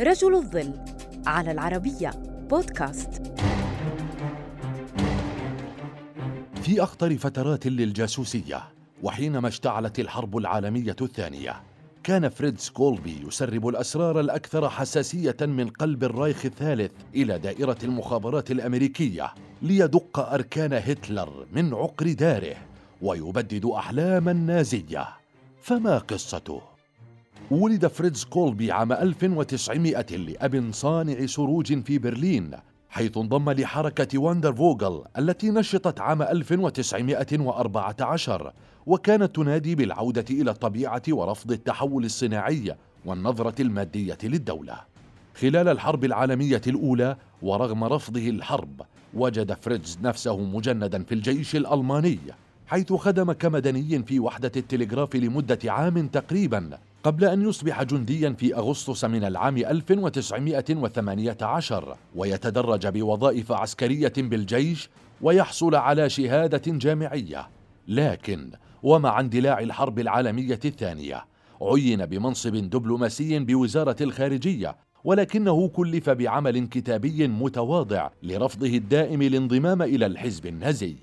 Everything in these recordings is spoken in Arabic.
رجل الظل على العربية بودكاست في أخطر فترات للجاسوسية وحينما اشتعلت الحرب العالمية الثانية كان فريدز كولبي يسرب الأسرار الأكثر حساسية من قلب الرايخ الثالث إلى دائرة المخابرات الأمريكية ليدق أركان هتلر من عقر داره ويبدد أحلام النازية فما قصته؟ ولد فريتز كولبي عام 1900 لأب صانع سروج في برلين حيث انضم لحركة واندر فوغل التي نشطت عام 1914 وكانت تنادي بالعودة إلى الطبيعة ورفض التحول الصناعي والنظرة المادية للدولة. خلال الحرب العالمية الأولى ورغم رفضه الحرب وجد فريتز نفسه مجندا في الجيش الألماني حيث خدم كمدني في وحدة التلغراف لمدة عام تقريبا قبل أن يصبح جنديا في أغسطس من العام 1918 ويتدرج بوظائف عسكرية بالجيش ويحصل على شهادة جامعية. لكن ومع اندلاع الحرب العالمية الثانية عين بمنصب دبلوماسي بوزارة الخارجية ولكنه كلف بعمل كتابي متواضع لرفضه الدائم الانضمام إلى الحزب النازي.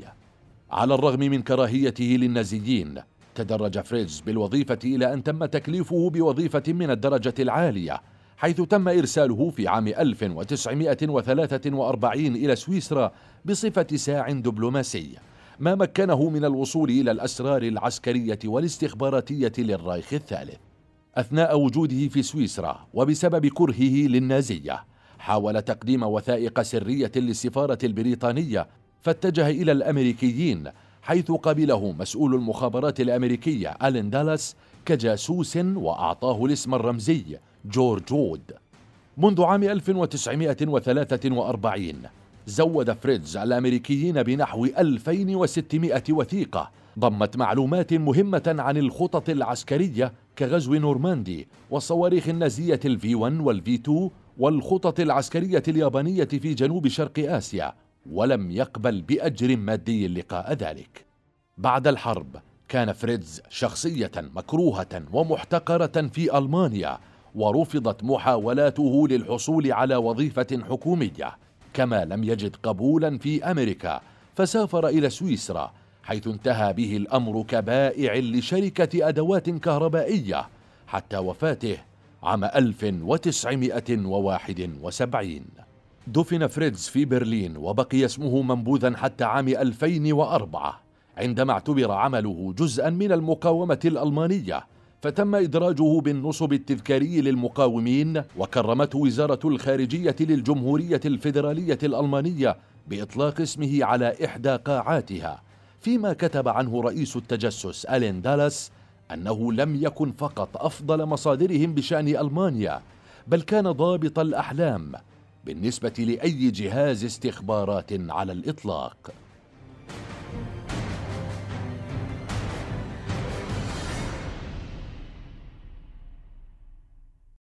على الرغم من كراهيته للنازيين تدرج فريدز بالوظيفة إلى أن تم تكليفه بوظيفة من الدرجة العالية حيث تم إرساله في عام 1943 إلى سويسرا بصفة ساع دبلوماسي ما مكنه من الوصول إلى الأسرار العسكرية والاستخباراتية للرايخ الثالث. أثناء وجوده في سويسرا وبسبب كرهه للنازية حاول تقديم وثائق سرية للسفارة البريطانية فاتجه إلى الأمريكيين حيث قبله مسؤول المخابرات الأمريكية ألين دالاس كجاسوس وأعطاه الاسم الرمزي جورج وود منذ عام 1943 زود فريتز الأمريكيين بنحو 2600 وثيقة ضمت معلومات مهمة عن الخطط العسكرية كغزو نورماندي والصواريخ النازية ال V 1 وال V 2 والخطط العسكرية اليابانية في جنوب شرق آسيا. ولم يقبل بأجر مادي لقاء ذلك. بعد الحرب كان فريدز شخصية مكروهة ومحتقرة في ألمانيا ورفضت محاولاته للحصول على وظيفة حكومية. كما لم يجد قبولا في أمريكا فسافر إلى سويسرا حيث انتهى به الأمر كبائع لشركة أدوات كهربائية حتى وفاته عام 1971 دفن فريدز في برلين وبقي اسمه منبوذا حتى عام 2004 عندما اعتبر عمله جزءا من المقاومة الألمانية فتم إدراجه بالنصب التذكاري للمقاومين وكرمته وزارة الخارجية للجمهورية الفيدرالية الألمانية بإطلاق اسمه على إحدى قاعاتها فيما كتب عنه رئيس التجسس ألين دالاس أنه لم يكن فقط أفضل مصادرهم بشأن ألمانيا بل كان ضابط الأحلام بالنسبة لأي جهاز استخبارات على الإطلاق.